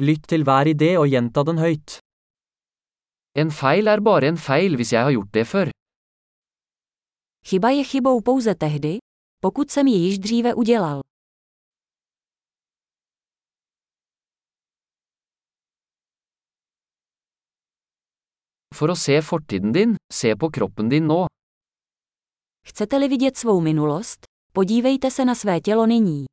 Lytt til hver idé og gjenta den høyt. En feil er bare en feil hvis jeg har gjort det før. Chyba je chybou pouze tehdy, pokud jsem ji již dříve udělal. For å se fortiden din, se på kroppen din nå. Chcete-li vidět svou minulost, podívejte se na své tělo nyní.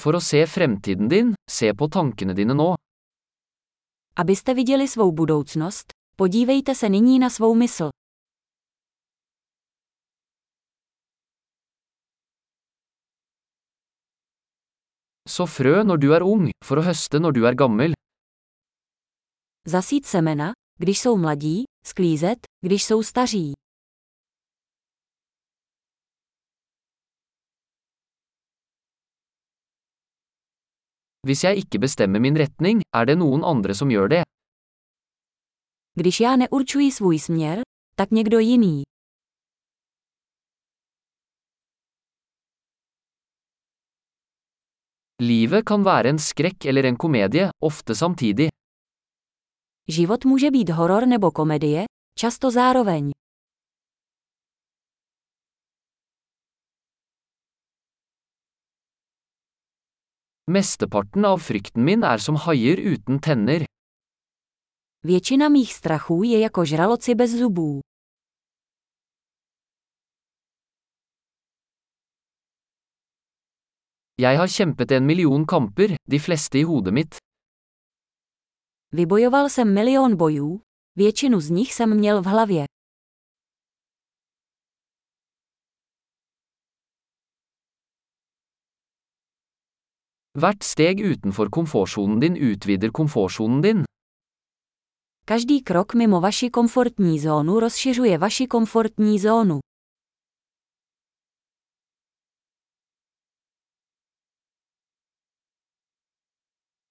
For å se fremtiden din, se på tankene dine nå. Abyste viděli svou budoucnost, podívejte se nyní na svou mysl. Så frø når du er ung, for å høste når du er gammel. Zasít semena, když jsou mladí, sklízet, když jsou staří. Hvis jeg ikke bestemmer min retning, er det noen andre som gjør det. Když já neurčuji svůj směr, tak někdo jiný. Livet kan være en skrekk eller en komedie, ofte samtidig. Život může být horor nebo komedie, často zároveň. Mesteparten av frykten min er som haier uten tenner. Většina mých strachů je jako žraloci bez zubů. Jeg har kjempet en million kamper, de fleste i hodet mitt. Vybojoval jsem milion bojů, většinu z nich jsem měl v hlavě. Hvert steg utenfor komfortsonen din utvider komfortsonen din. Každý krok mimo vaši komfortní zónu rozšiřuje vaši komfortní zónu.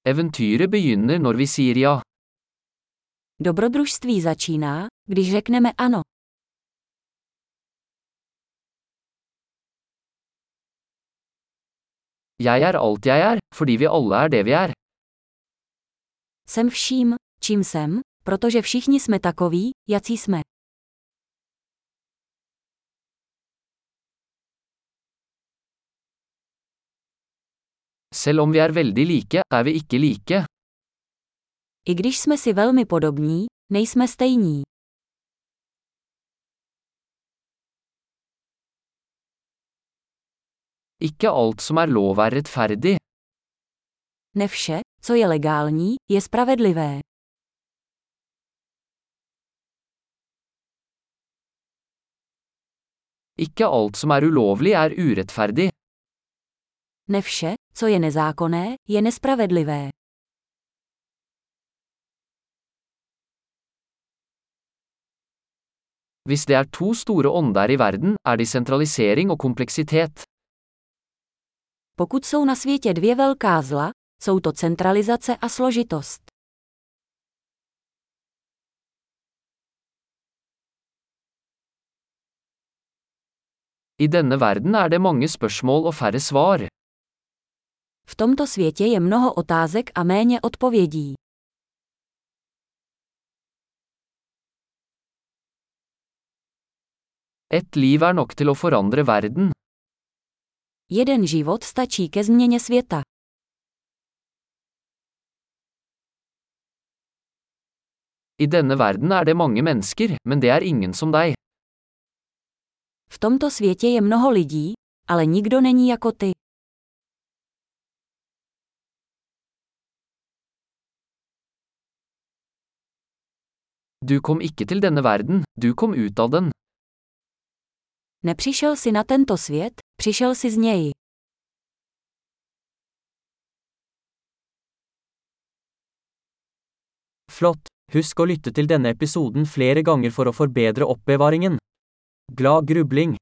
Eventyret begynner når vi sier ja. Dobrodružství začíná, když řekneme ano. Jeg er alt jeg er, fordi vi alle er det vi er. Jsem vším, čím jsem, protože všichni jsme takoví, jací jsme. Selv om vi er veldig like, er vi ikke like. I když jsme si velmi podobní, nejsme stejní. Ikke alt som er lov er rettferdig. Ne vše, co je legální, je spravedlivé. Ikke alt som er ulovlig er urettferdig. Ne vše, co je nezákonné, je nespravedlivé. Hvis det er to store ånder i verden, er de sentralisering og kompleksitet. Pokud jsou na světě dvě velká zla, jsou to centralizace a složitost. I denne verden er det mange spørsmål og færre svar. V tomto světě je mnoho otázek a méně odpovědí. Et liv er nok til å forandre verden. Jeden život stačí ke změně světa. I denne verden er det mange mennesker, men det er ingen som deg. V tomto světě je mnoho lidí, ale nikdo není jako ty. Du kom ikke til denne verden, du kom ut av den. Nepřišel si na tento svět, přišel si z něj. Flott! Husk å lytte til denne episoden flere ganger for å forbedre oppbevaringen. Glad grubling!